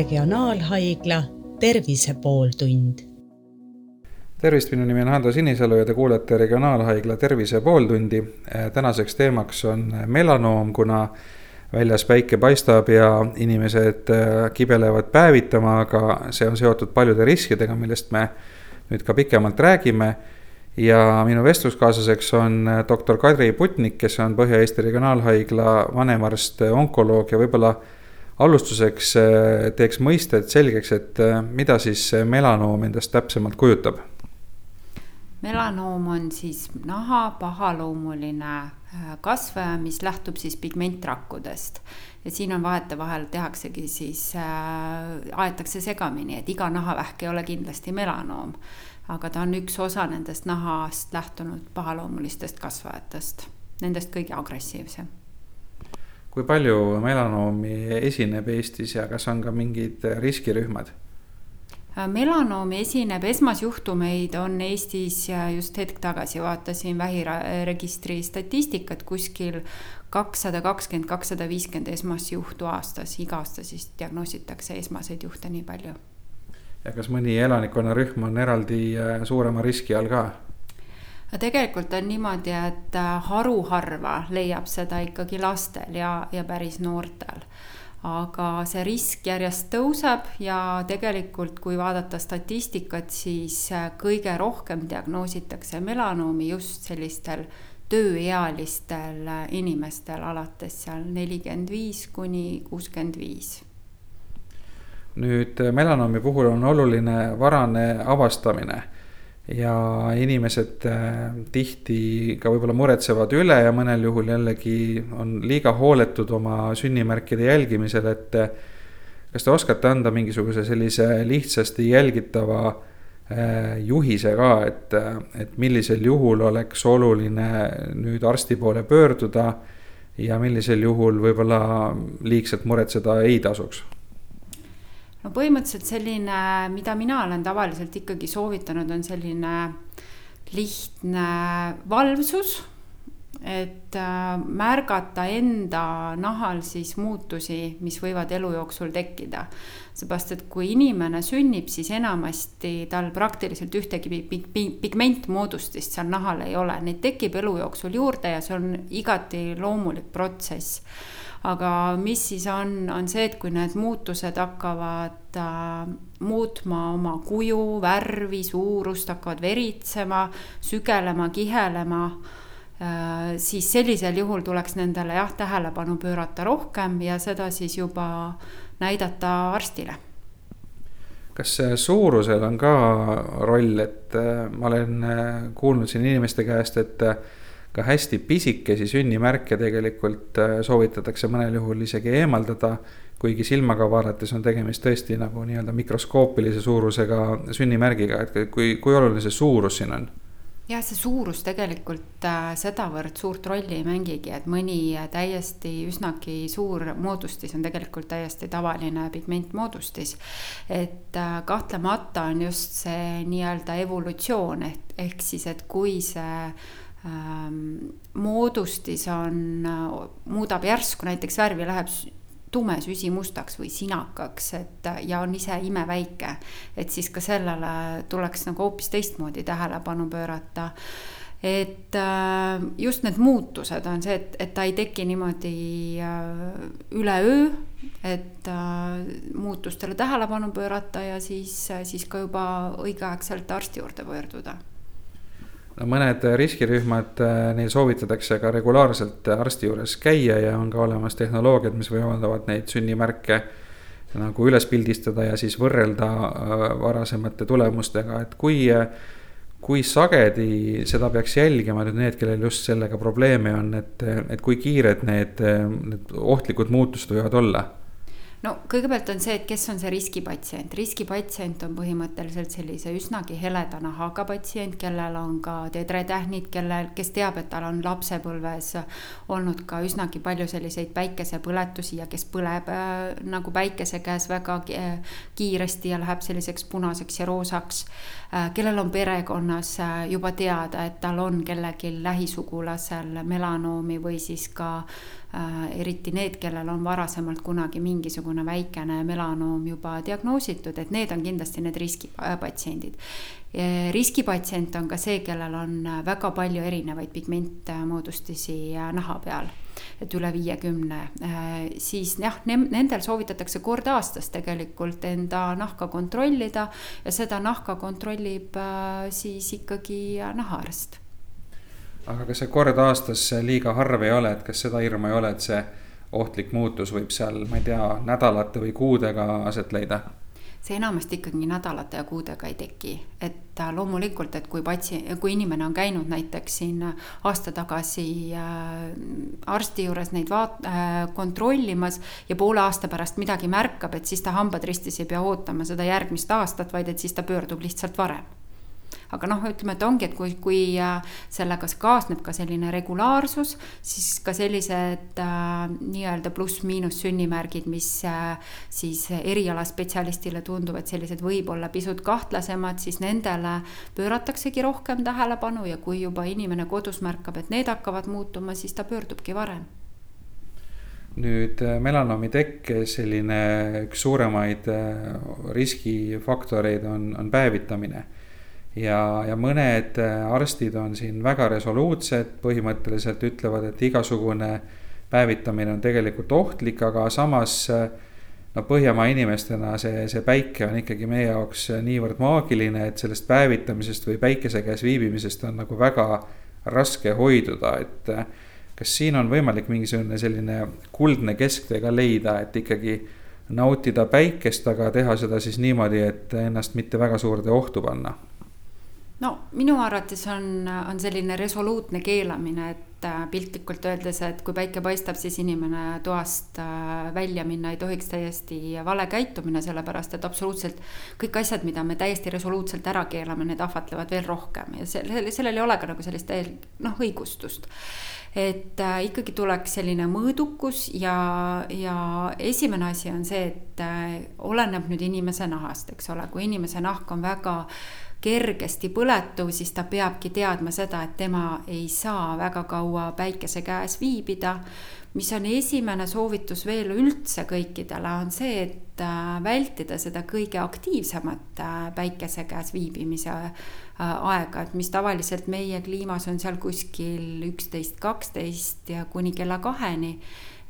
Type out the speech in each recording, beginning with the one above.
Regionaalhaigla Tervise pooltund. tervist, minu nimi on Hando Sinisalu ja te kuulete Regionaalhaigla Tervise pooltundi. tänaseks teemaks on melanoom, kuna väljas päike paistab ja inimesed kibelevad päevitama, aga see on seotud paljude riskidega, millest me nüüd ka pikemalt räägime ja minu vestluskaaslaseks on doktor Kadri Putnik, kes on Põhja-Eesti Regionaalhaigla vanemarst, onkoloog ja võib-olla alustuseks äh, teeks mõisted selgeks, et äh, mida siis melanoom endast täpsemalt kujutab? melanoom on siis naha pahaloomuline äh, kasvaja, mis lähtub siis pigmentrakkudest. ja siin on vahetevahel tehaksegi siis äh,, aetakse segamini, et iga nahavähk ei ole kindlasti melanoom. aga ta on üks osa nendest nahast lähtunud pahaloomulistest kasvajatest, nendest kõige agressiivsem kui palju melanoomi esineb Eestis ja kas on ka mingid riskirühmad? melanoomi esineb, esmasjuhtumeid on Eestis just hetk tagasi vaatasin vähiregistri statistikat kuskil kakssada kakskümmend, kakssada viiskümmend esmasjuhtu aastas, iga aasta siis diagnoositakse esmaseid juhte nii palju. ja kas mõni elanikkonnarühm on eraldi äh, suurema riski all ka? No tegelikult on niimoodi, et äh, haruharva leiab seda ikkagi lastel ja, ja päris noortel. aga see risk järjest tõuseb ja tegelikult, kui vaadata statistikat, siis äh, kõige rohkem diagnoositakse melanoomi just sellistel tööealistel äh, inimestel, alates seal nelikümmend viis kuni kuuskümmend viis nüüd melanoomi puhul on oluline varane avastamine ja inimesed äh, tihti ka võib-olla muretsevad üle ja mõnel juhul jällegi on liiga hooletud oma sünnimärkide jälgimisel, et äh, kas te oskate anda mingisuguse sellise lihtsasti jälgitava äh, juhise ka, et, et millisel juhul oleks oluline nüüd arsti poole pöörduda ja millisel juhul võib-olla liigselt muretseda ei tasuks no põhimõtteliselt selline, mida mina olen tavaliselt ikkagi soovitanud, on selline lihtne valvsus. et äh, märgata enda nahal siis muutusi, mis võivad elu jooksul tekkida. seepärast, et kui inimene sünnib, siis enamasti tal praktiliselt ühtegi pigmentmoodustist seal nahal ei ole, neid tekib elu jooksul juurde ja see on igati loomulik protsess aga mis siis on, on see, et kui need muutused hakkavad äh, muutma oma kuju, värvi, suurust, hakkavad veritsema, sügelema, kihelema äh,, siis sellisel juhul tuleks nendele jah, tähelepanu pöörata rohkem ja seda siis juba näidata arstile. Kas suurusel on ka roll, et äh, ma olen äh, kuulnud siin inimeste käest, et äh, ka hästi pisikesi sünnimärke tegelikult äh, soovitatakse mõnel juhul isegi eemaldada. kuigi silmaga vaadates on tegemist tõesti nagu nii-öelda mikroskoopilise suurusega sünnimärgiga, et kui, kui oluline see suurus siin on? jah, see suurus tegelikult äh, sedavõrd suurt rolli ei mängigi, et mõni täiesti üsnagi suur moodustis on tegelikult täiesti tavaline pigmentmoodustis. et äh, kahtlemata on just see nii-öelda evolutsioon ehk, ehk siis, et kui see moodustis on, muudab järsku näiteks värvi, läheb tume süsimustaks või sinakaks, et ja on ise imeväike. et siis ka sellele tuleks nagu hoopis teistmoodi tähelepanu pöörata. et äh, just need muutused on see, et, et ta ei teki niimoodi äh, üleöö, et muutustele tähelepanu pöörata ja siis, siis ka juba õigeaegselt arsti juurde pöörduda mõned riskirühmad, äh, neil soovitatakse ka regulaarselt arsti juures käia ja on ka olemas tehnoloogiad, mis võimaldavad neid sünnimärke nagu üles pildistada ja siis võrrelda äh, varasemate tulemustega, et kui, kui sagedi seda peaks jälgima nüüd need, kellel just sellega probleeme on, et, et kui kiired need, need ohtlikud muutused võivad olla no kõigepealt on see, et kes on see riskipatsient, riskipatsient on põhimõtteliselt sellise üsnagi heleda nahaga patsient, kellel on ka tedretähnid, kellel, kes teab, et tal on lapsepõlves olnud ka üsnagi palju selliseid päikesepõletusi ja kes põleb äh, nagu päikese käes väga kiiresti ja läheb selliseks punaseks ja roosaks äh,. kellel on perekonnas äh, juba teada, et tal on kellelgi lähisugulasel melanoomi või siis ka äh, eriti need, kellel on varasemalt kunagi mingisugune väikene melanoom juba diagnoositud, et need on kindlasti need riskipatsiendid. riskipatsient on ka see, kellel on väga palju erinevaid pigmentmoodustisi naha peal et üle viiekümne, siis jah, nendel soovitatakse kord aastas tegelikult enda nahka kontrollida ja seda nahka kontrollib siis ikkagi nahaarst aga kas see kord aastas liiga harv ei ole, et kas seda hirmu ei ole, et see ohtlik muutus võib seal, ma ei tea, nädalate või kuudega aset leida? see enamasti ikkagi nädalate ja kuudega ei teki, et äh, loomulikult, et kui patsi-, kui inimene on käinud näiteks siin aasta tagasi äh, arsti juures neid vaat- äh,, kontrollimas ja poole aasta pärast midagi märkab, et siis ta hambad ristis ei pea ootama seda järgmist aastat, vaid et siis ta pöördub lihtsalt varem aga noh, ütleme, et ongi, et kui, kui äh, sellega kaasneb ka selline regulaarsus, siis ka sellised äh, nii-öelda pluss-miinus sünnimärgid, mis äh, siis erialaspetsialistile tunduvad sellised võib-olla pisut kahtlasemad, siis nendele pöörataksegi rohkem tähelepanu ja kui juba inimene kodus märkab, et need hakkavad muutuma, siis ta pöördubki varem. Nüüd äh, melanoomi tekke selline üks suuremaid äh, riskifaktoreid on, on päevitamine ja, ja mõned äh, arstid on siin väga resoluutsed, põhimõtteliselt ütlevad, et igasugune päevitamine on tegelikult ohtlik, aga samas äh, no Põhjamaa inimestena see, see päike on ikkagi meie jaoks niivõrd maagiline, et sellest päevitamisest või päikese käes viibimisest on nagu väga raske hoiduda, et äh, kas siin on võimalik mingisugune selline kuldne kesktee ka leida, et ikkagi nautida päikest, aga teha seda siis niimoodi, et ennast mitte väga suurde ohtu panna no minu arvates on, on selline resoluutne keelamine, et äh, piltlikult öeldes, et kui päike paistab, siis inimene toast äh, välja minna ei tohiks täiesti vale käitumine, sellepärast et absoluutselt kõik asjad, mida me täiesti resoluutselt ära keelame, need ahvatlevad veel rohkem. Ja sellel, sellel ei ole ka nagu sellist noh, õigustust. Et äh, ikkagi tuleks selline mõõdukus ja, ja esimene asi on see, et äh, oleneb nüüd inimese nahast, eks ole, kui inimese nahk on väga kergesti põletuv, siis ta peabki teadma seda, et tema ei saa väga kaua päikese käes viibida. mis on esimene soovitus veel üldse kõikidele, on see, et äh, vältida seda kõige aktiivsemat äh, päikese käes viibimise äh, aega, et mis tavaliselt meie kliimas on seal kuskil üksteist, kaksteist ja kuni kella kaheni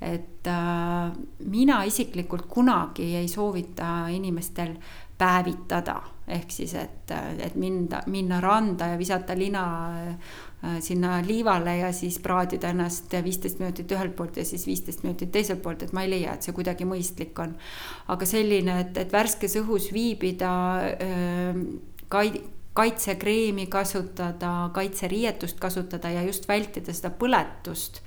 et äh, mina isiklikult kunagi ei soovita inimestel päevitada, ehk siis, et, et minda, minna randa ja visata lina äh, sinna liivale ja siis praadida ennast viisteist minutit ühelt poolt ja siis viisteist minutit teiselt poolt, et ma ei leia, et see kuidagi mõistlik on. aga selline, et, et värskes õhus viibida äh,, kai-, kaitsekreemi kasutada, kaitseriietust kasutada ja just vältida seda põletust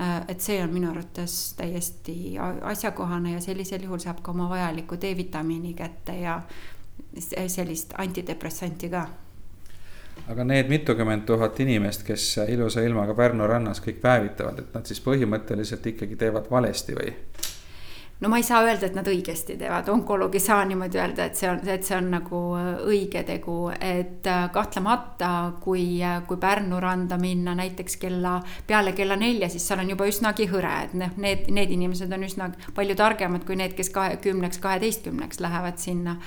Äh, et see on minu arvates täiesti asjakohane ja sellisel juhul saab ka oma vajaliku D-vitamiini kätte ja sellist antidepressanti ka. aga need mitukümmend tuhat inimest, kes ilusa ilmaga Pärnu rannas kõik päevitavad, et nad siis põhimõtteliselt ikkagi teevad valesti või? no ma ei saa öelda, et nad õigesti teevad, onkoloog ei saa niimoodi öelda, et see on, et see on nagu äh, õige tegu, et äh, kahtlemata, kui, äh, kui Pärnu randa minna näiteks kella, peale kella nelja, siis seal on juba üsnagi hõre, et noh, need, need inimesed on üsna palju targemad kui need, kes kahekümneks, kaheteistkümneks lähevad sinna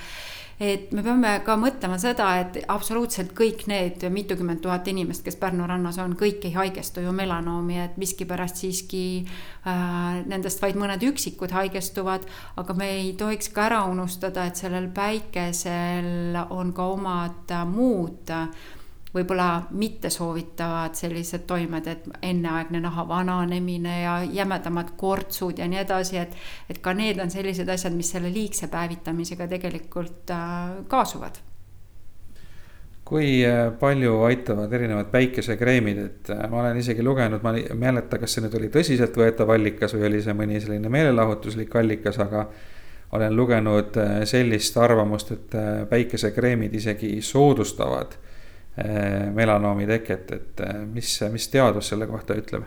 et me peame ka mõtlema seda, et absoluutselt kõik need mitukümmend tuhat inimest, kes Pärnu rannas on, kõik ei haigestu ju melanoomi, et miskipärast siiski äh, nendest vaid mõned üksikud haigestuvad, aga me ei tohiks ka ära unustada, et sellel päikesel on ka omad muud äh, võib-olla mittesoovitavad sellised toimed, et enneaegne naha vananemine ja jämedamad kortsud ja nii edasi, et, et ka need on sellised asjad, mis selle liigse päevitamisega tegelikult äh, kaasuvad. Kui äh, palju aitavad erinevad päikesekreemid, et äh, ma olen isegi lugenud, ma ei mäleta, kas see nüüd oli tõsiseltvõetav allikas või oli see mõni selline meelelahutuslik allikas, aga olen lugenud sellist arvamust, et päikesekreemid isegi soodustavad äh, melanoomi teket, et äh, mis, mis teadus selle kohta ütleb?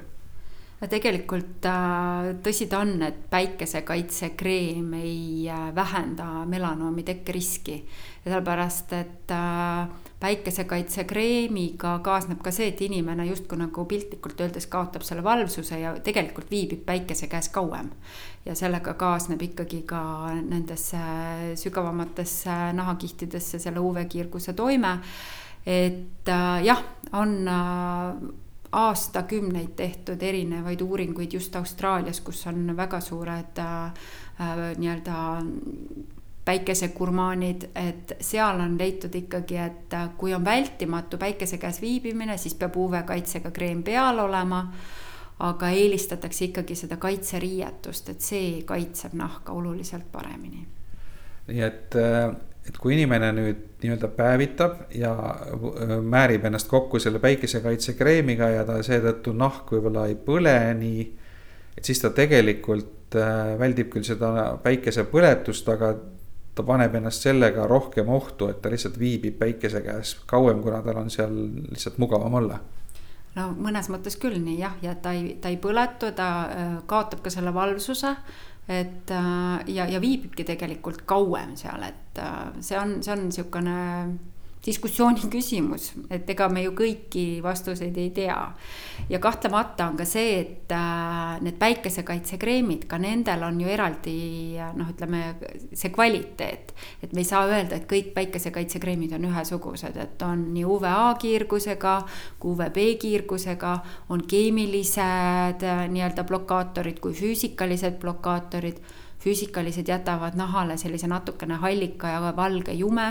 no tegelikult äh, tõsi ta on, et päikesekaitsekreem ei äh, vähenda melanoomi tekkeriski. sellepärast, et äh, päikesekaitsekreemiga kaasneb ka see, et inimene justkui nagu piltlikult öeldes kaotab selle valvsuse ja tegelikult viibib päikese käes kauem. ja sellega kaasneb ikkagi ka nendesse sügavamatesse nahakihtidesse selle UV-kiirguse toime. Et jah, on aastakümneid tehtud erinevaid uuringuid just Austraalias, kus on väga suured äh, nii-öelda päikesekurmaanid, et seal on leitud ikkagi, et kui on vältimatu päikese käes viibimine, siis peab UV-kaitsega kreem peal olema. aga eelistatakse ikkagi seda kaitseriietust, et see kaitseb nahka oluliselt paremini. nii et äh, et kui inimene nüüd nii-öelda päevitab ja määrib ennast kokku selle päikesekaitsekreemiga ja ta seetõttu nahk võib-olla ei põle nii. et siis ta tegelikult äh, väldib küll seda päikesepõletust, aga ta paneb ennast sellega rohkem ohtu, et ta lihtsalt viibib päikese käes kauem, kuna tal on seal lihtsalt mugavam olla no mõnes mõttes küll nii jah, ja ta ei, ta ei põletu, ta äh, kaotab ka selle valvsuse et äh, ja, ja viibibki tegelikult kauem seal, et äh, see on, see on niisugune diskussiooni küsimus, et ega me ju kõiki vastuseid ei tea. ja kahtlemata on ka see, et äh, need päikesekaitsekreemid, ka nendel on ju eraldi noh, ütleme see kvaliteet. et me ei saa öelda, et kõik päikesekaitsekreemid on ühesugused, et on nii UVA kiirgusega kui UVB kiirgusega, on keemilised äh, nii-öelda blokaatorid kui füüsikalised blokaatorid füüsikalised jätavad nahale sellise natukene hallika ja valge jume.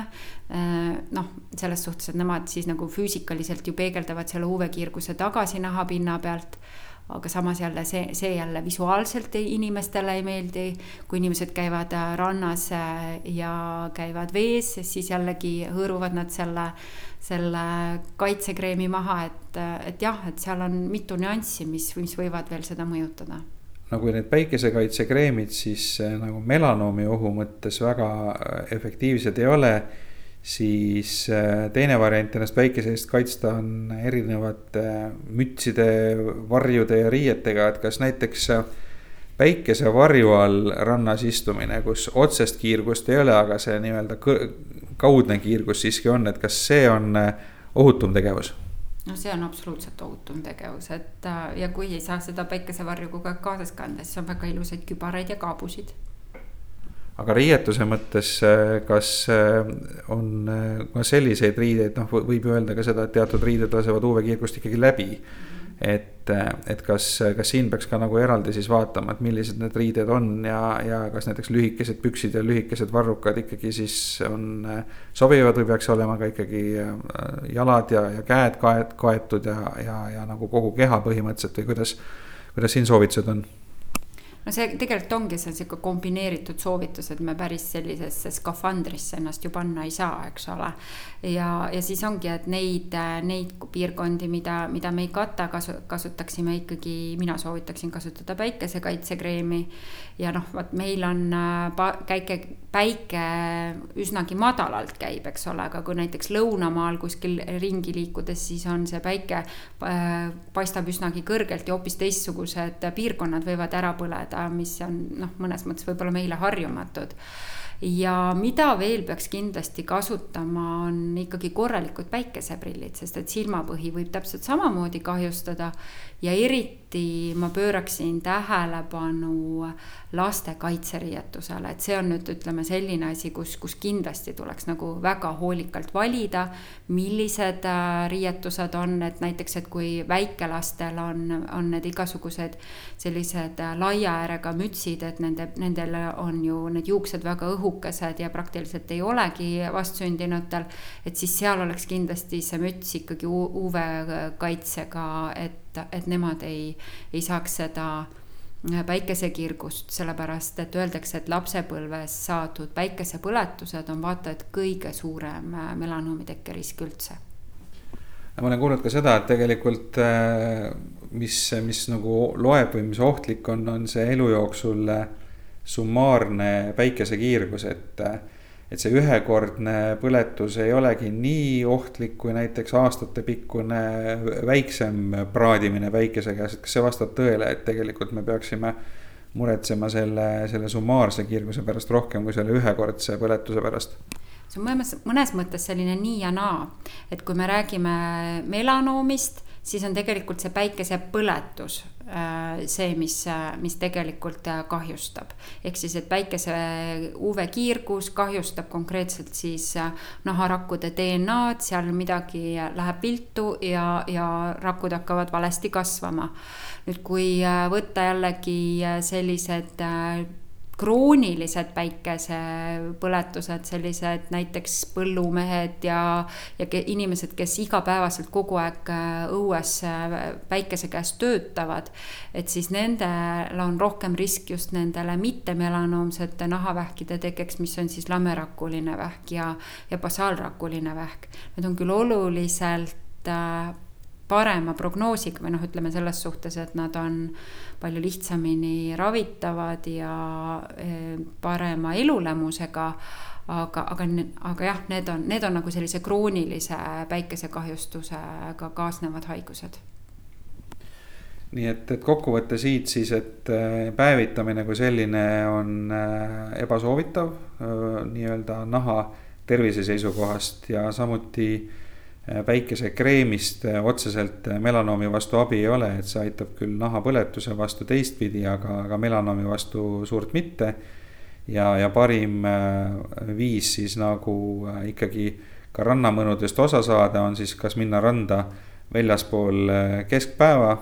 Äh, noh, selles suhtes, et nemad siis nagu füüsikaliselt ju peegeldavad selle UV-kiirguse tagasi nahapinna pealt aga samas jälle see, see jälle visuaalselt inimestele ei meeldi. kui inimesed käivad äh, rannas äh, ja käivad vees, siis jällegi hõõruvad nad selle, selle kaitsekreemi maha, et, et jah, et seal on mitu nüanssi, mis, mis võivad veel seda mõjutada nagu need päikesekaitsekreemid siis äh, nagu melanoomi ohu mõttes väga äh, efektiivsed ei ole. siis äh, teine variant ennast päikese eest kaitsta on erinevate mütside, varjude ja riietega, et kas näiteks päikesevarju all rannas istumine, kus otsest kiirgust ei ole, aga see nii-öelda kaudne kiirgus siiski on, et kas see on ohutum tegevus no see on absoluutselt ohutum tegevus, et äh, ja kui ei saa seda päikesevarju kogu aeg kaasas kanda, siis on väga ilusaid kübaraid ja kaabusid. aga riietuse mõttes, äh, kas äh, on ka selliseid riideid, noh, võib ju öelda ka seda, et teatud riided lasevad UV-kiirgust ikkagi läbi et, et kas, kas siin peaks ka nagu eraldi siis vaatama, et millised need riided on ja, ja kas näiteks lühikesed püksid ja lühikesed varrukad ikkagi siis on sobivad või peaks olema ka ikkagi äh, jalad ja, ja käed kaet-, kaetud ja, ja, ja nagu kogu keha põhimõtteliselt või kuidas, kuidas siin soovitused on? No see tegelikult ongi see sihuke kombineeritud soovitus, et me päris sellisesse skafandrisse ennast ju panna ei saa, eks ole. ja, ja siis ongi, et neid, neid piirkondi, mida, mida me ei kata, kasu-, kasutaksime ikkagi, mina soovitaksin kasutada päikesekaitsekreemi. ja noh, vot meil on pa-, käike, päike üsnagi madalalt käib, eks ole, aga kui näiteks lõunamaal kuskil ringi liikudes, siis on see päike äh, paistab üsnagi kõrgelt ja hoopis teistsugused piirkonnad võivad ära põleda teada, mis on noh, mõnes mõttes võib-olla meile harjumatud ja mida veel peaks kindlasti kasutama, on ikkagi korralikud päikeseprillid, sest et silmapõhi võib täpselt samamoodi kahjustada. ja eriti ma pööraksin tähelepanu laste kaitseriietusele, et see on nüüd ütleme selline asi, kus, kus kindlasti tuleks nagu väga hoolikalt valida. millised äh, riietused on, et näiteks, et kui väikelastel on, on need igasugused sellised äh, laia äärega mütsid, et nende, nendel on ju need juuksed väga õhukesed ja praktiliselt ei olegi vastsündinutel. et siis seal oleks kindlasti see müts ikkagi UV-kaitsega, et, et nemad ei, ei saaks seda päikesekirgust, sellepärast et öeldakse, et lapsepõlves saadud päikesepõletused on vaata et kõige suurem melanoomi tekkerisk üldse. ma olen kuulnud ka seda, et tegelikult mis, mis nagu loeb või mis ohtlik on, on see elu jooksul summaarne päikesekiirgus, et et see ühekordne põletus ei olegi nii ohtlik kui näiteks aastatepikkune väiksem praadimine päikese käes, et kas see vastab tõele, et tegelikult me peaksime muretsema selle, selle summaarse kiirguse pärast rohkem kui selle ühekordse põletuse pärast? see on mõnes, mõnes mõttes selline nii ja naa, et kui me räägime melanoomist, siis on tegelikult see päikesepõletus see, mis, mis tegelikult äh, kahjustab. ehk siis, et päikese UV-kiirgus kahjustab konkreetselt siis äh, naharakkude DNA-d, seal midagi läheb viltu ja, ja rakud hakkavad valesti kasvama. nüüd, kui võtta jällegi sellised kroonilised päikesepõletused, sellised näiteks põllumehed ja, ja ke, inimesed, kes igapäevaselt kogu aeg äh, õues äh, päikese käes töötavad. et siis nendel on rohkem risk just nendele mittemelanoomsete nahavähkide tekkeks, mis on siis lamerakuline vähk ja, ja basaalrakuline vähk. Need on küll oluliselt äh, parema prognoosiga või noh, ütleme selles suhtes, et nad on palju lihtsamini ravitavad ja eh, parema elulemusega. aga, aga, aga jah, need on, need on nagu sellise kroonilise päikesekahjustusega kaasnevad haigused nii et, et kokkuvõte siit siis, et eh, päevitamine kui selline on eh, ebasoovitav nii-öelda naha tervise seisukohast ja samuti päikesekreemist äh, otseselt äh, melanoomi vastu abi ei ole, et see aitab küll nahapõletuse vastu teistpidi, aga, aga melanoomi vastu suurt mitte. ja, ja parim viis siis nagu ikkagi ka rannamõnudest osa saada, on siis kas minna randa väljaspool keskpäeva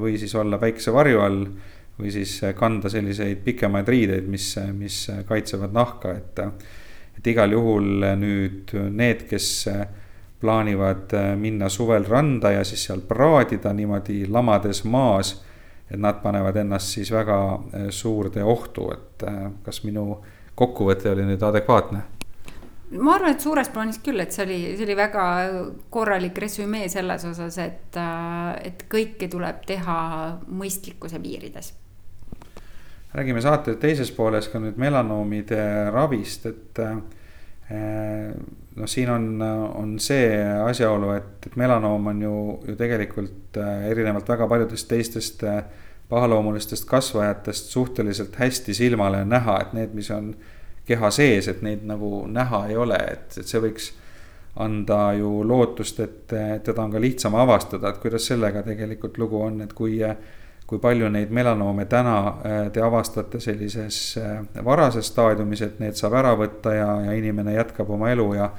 või siis olla päikesevarju all või siis kanda selliseid pikemaid riideid, mis, mis kaitsevad nahka, et, et igal juhul nüüd need, kes plaanivad äh, minna suvel randa ja siis seal praadida niimoodi lamades maas. et nad panevad ennast siis väga äh, suurde ohtu, et äh, kas minu kokkuvõte oli nüüd adekvaatne? ma arvan, et suures plaanis küll, et see oli, see oli väga korralik resümee selles osas, et, et kõike tuleb teha mõistlikkuse piirides. räägime saate teises pooles ka nüüd melanoomide ravist, et noh, siin on, on see asjaolu, et, et melanoom on ju, ju tegelikult äh, erinevalt väga paljudest teistest äh, pahaloomulistest kasvajatest suhteliselt hästi silmale näha, et need, mis on keha sees, et neid nagu näha ei ole, et, et see võiks anda ju lootust, et teda on ka lihtsam avastada, et kuidas sellega tegelikult lugu on, et kui kui palju neid melanoome täna äh, te avastate sellises äh, varases staadiumis, et need saab ära võtta ja, ja inimene jätkab oma elu ja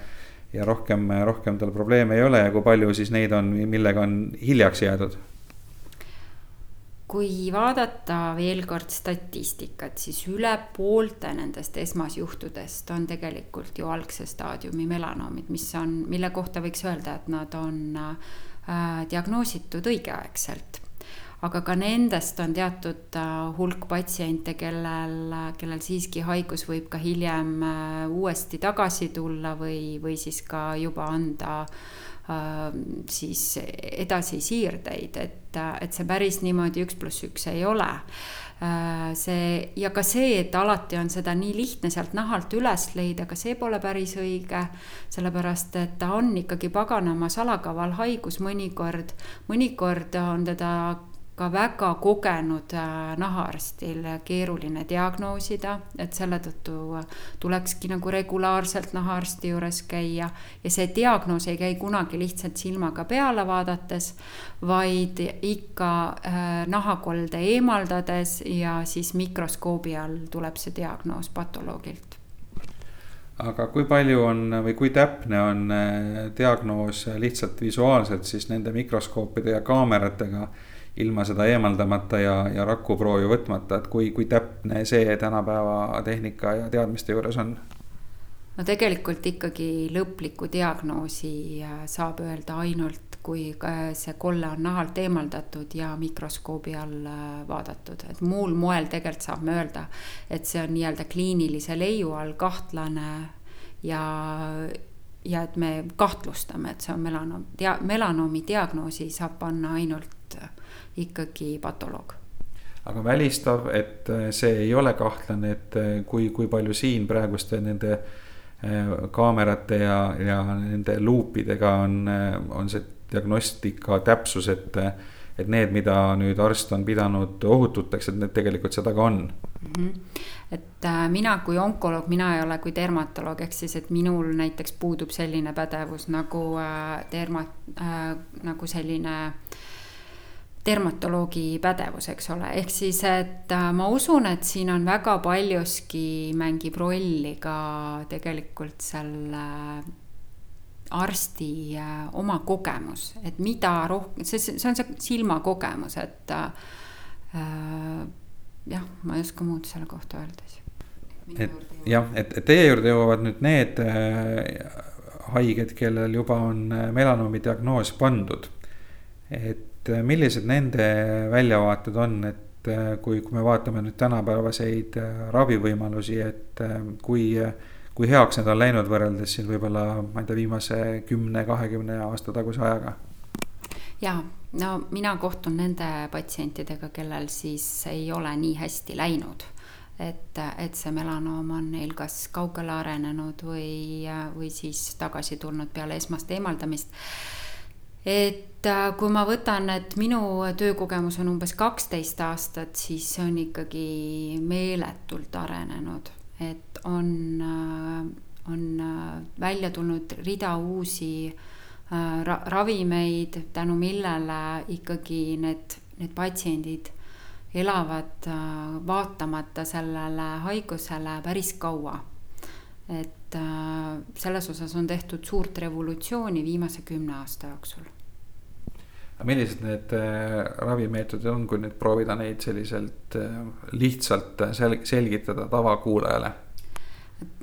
ja rohkem, rohkem tal probleeme ei ole ja kui palju siis neid on, millega on hiljaks jäädud? kui vaadata veel kord statistikat, siis üle poolte nendest esmasjuhtudest on tegelikult ju algse staadiumi melanoomid, mis on, mille kohta võiks öelda, et nad on äh, diagnoositud õigeaegselt aga ka nendest on teatud äh, hulk patsiente, kellel, kellel siiski haigus võib ka hiljem äh, uuesti tagasi tulla või, või siis ka juba anda äh, siis edasisiirdeid, et, et see päris niimoodi üks pluss üks ei ole see ja ka see, et alati on seda nii lihtne sealt nahalt üles leida, ka see pole päris õige. sellepärast, et ta on ikkagi paganama salakaval haigus mõnikord, mõnikord on teda ka väga kogenud äh, nahaarstil keeruline diagnoosida, et selle tõttu tulekski nagu regulaarselt nahaarsti juures käia. ja see diagnoos ei käi kunagi lihtsalt silmaga peale vaadates, vaid ikka äh, nahakolde eemaldades ja siis mikroskoobi all tuleb see diagnoos patoloogilt aga kui palju on või kui täpne on äh, diagnoos lihtsalt visuaalselt siis nende mikroskoopide ja kaameratega ilma seda eemaldamata ja, ja rakuproovi võtmata, et kui, kui täpne see tänapäeva tehnika ja teadmiste juures on? no tegelikult ikkagi lõpliku diagnoosi äh, saab öelda ainult, kui see kolle on nahalt eemaldatud ja mikroskoobi all äh, vaadatud, et muul moel tegelikult saame öelda, et see on nii-öelda kliinilise leiu all kahtlane ja ja et me kahtlustame, et see on melanoom, dia-, melanoomi diagnoosi saab panna ainult ikkagi patoloog aga välistav, et äh, see ei ole kahtlane, et äh, kui, kui palju siin praeguste nende kaamerate ja, ja nende luupidega on, on see diagnostika täpsus, et, et need, mida nüüd arst on pidanud ohututeks, et need tegelikult seda ka on mm. -hmm. et äh, mina kui onkoloog, mina ei ole kui dermatoloog, ehk siis, et minul näiteks puudub selline pädevus nagu äh, derma- äh,, nagu selline dermatoloogi pädevus, eks ole, ehk siis, et äh, ma usun, et siin on väga paljuski mängib rolli ka tegelikult selle arsti äh, oma kogemus, et mida rohkem, see, see on see silmakogemus, et äh, jah, ma ei oska muud selle kohta öelda siis. et jah, et, teie juurde jõuavad nüüd need äh, haiged, kellel juba on äh, melanoomi diagnoos pandud. et äh, millised nende väljavaated on, et äh, kui, kui me vaatame nüüd tänapäevaseid ravivõimalusi, et kui äh, kui heaks need on läinud võrreldes siin võib-olla, ma ei tea, viimase kümne, kahekümne aasta taguse ajaga? ja, no mina kohtun nende patsientidega, kellel siis ei ole nii hästi läinud. et, et see melanoom on neil kas kaugele arenenud või, või siis tagasi tulnud peale esmast eemaldamist et kui ma võtan, et minu töökogemus on umbes kaksteist aastat, siis see on ikkagi meeletult arenenud et on, äh, on äh, välja tulnud rida uusi äh, ra ravimeid, tänu millele ikkagi need, need patsiendid elavad vaatamata sellele haigusele päris kaua. et selles osas on tehtud suurt revolutsiooni viimase kümne aasta jooksul millised need ravimeetodid on, kui nüüd proovida neid selliselt lihtsalt sel-, selgitada tavakuulajale?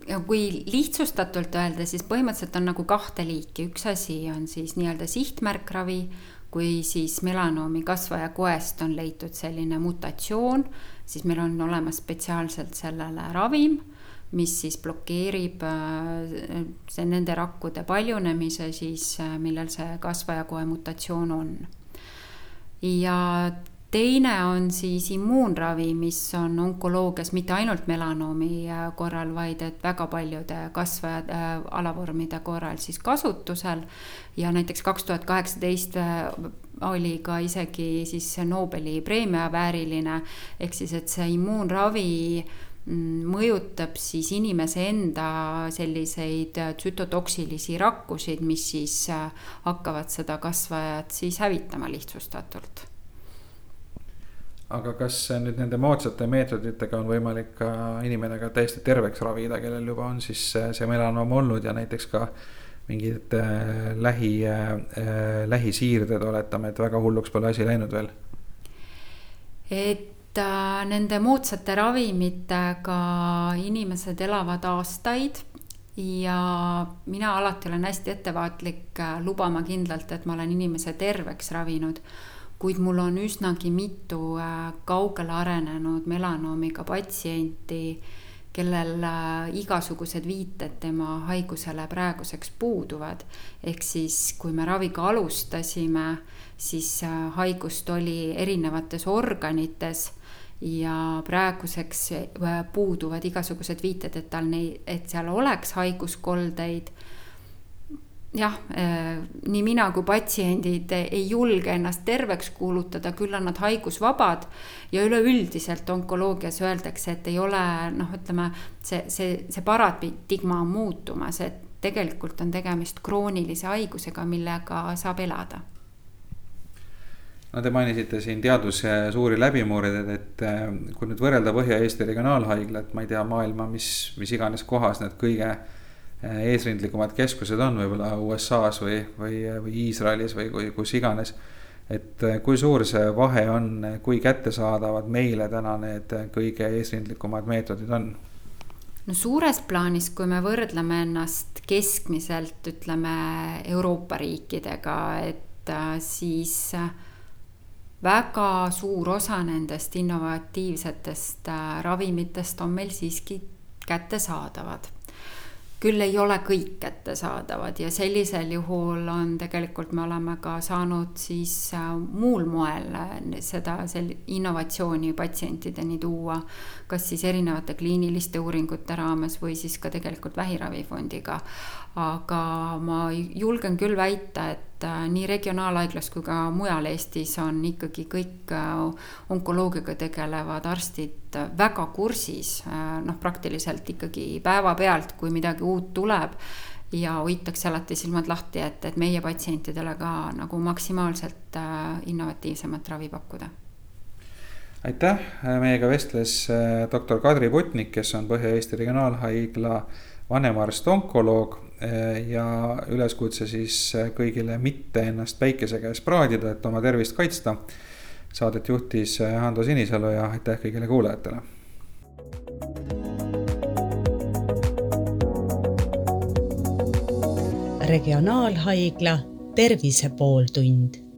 ja kui lihtsustatult öelda, siis põhimõtteliselt on nagu kahte liiki, üks asi on siis nii-öelda sihtmärkravi, kui siis melanoomi kasvaja koest on leitud selline mutatsioon, siis meil on olemas spetsiaalselt sellele ravim, mis siis blokeerib äh, see nende rakkude paljunemise siis, äh, millel see kasvajakoe mutatsioon on. ja teine on siis immuunravi, mis on onkoloogias mitte ainult melanoomi äh, korral, vaid et väga paljude kasvajad äh, alavormide korral siis kasutusel. ja näiteks kaks tuhat kaheksateist oli ka isegi siis Nobeli preemia vääriline, ehk siis, et see immuunravi mm, mõjutab siis inimese enda selliseid tsütotoksilisi rakkusid, mis siis hakkavad seda kasvajat siis hävitama lihtsustatult aga kas nüüd nende moodsate meetoditega on võimalik ka inimene ka täiesti terveks ravida, kellel juba on siis see melanoom olnud ja näiteks ka mingid äh, lähi äh,, lähisiirded, oletame, et väga hulluks pole asi läinud veel? et äh, nende moodsate ravimitega inimesed elavad aastaid ja mina alati olen hästi ettevaatlik äh, lubama kindlalt, et ma olen inimese terveks ravinud kuid mul on üsnagi mitu äh, kaugele arenenud melanoomiga patsienti, kellel äh, igasugused viited tema haigusele praeguseks puuduvad. ehk siis, kui me raviga alustasime, siis äh, haigust oli erinevates organites ja praeguseks puuduvad igasugused viited, et tal neid, et seal oleks haiguskoldeid jah, äh, nii mina kui patsiendid ei julge ennast terveks kuulutada, küll on nad haigusvabad. ja üleüldiselt onkoloogias öeldakse, et ei ole noh, ütleme see, see, see paradigma on muutumas, et tegelikult on tegemist kroonilise haigusega, millega saab elada no te mainisite siin teaduse suuri läbimurdeid, et äh, kui nüüd võrrelda Põhja-Eesti Regionaalhaiglat, ma ei tea, maailma mis, mis iganes kohas need kõige Äh, eesrindlikumad keskused on võib-olla USA-s või, või, või Iisraelis või kui, kus iganes. et äh, kui suur see vahe on, kui kättesaadavad meile täna need kõige eesrindlikumad meetodid on? no suures plaanis, kui me võrdleme ennast keskmiselt, ütleme Euroopa riikidega, et äh, siis väga suur osa nendest innovatiivsetest ravimitest on meil siiski kättesaadavad küll ei ole kõik kättesaadavad ja sellisel juhul on tegelikult, me oleme ka saanud siis äh, muul moel äh, seda sel-, innovatsiooni patsientideni tuua. kas siis erinevate kliiniliste uuringute raames või siis ka tegelikult vähiravifondiga. Aga ma julgen küll väita, et äh, nii regionaalhaiglas kui ka mujal Eestis on ikkagi kõik onkoloogiaga tegelevad arstid väga kursis, noh, praktiliselt ikkagi päevapealt, kui midagi uut tuleb. Ja hoitakse alati silmad lahti, et, et meie patsientidele ka nagu maksimaalselt äh, innovatiivsemat ravi pakkuda. aitäh, meiega vestles äh, doktor Kadri Putnik, kes on Põhja-Eesti Regionaalhaigla vanemarst, onkoloog. äh, ja üleskutse siis kõigile mitte ennast päikese käes praadida, et oma tervist kaitsta. Saadet juhtis Hando Sinisalu ja aitäh kõigile kuulajatele regionaalhaigla Tervise pooltund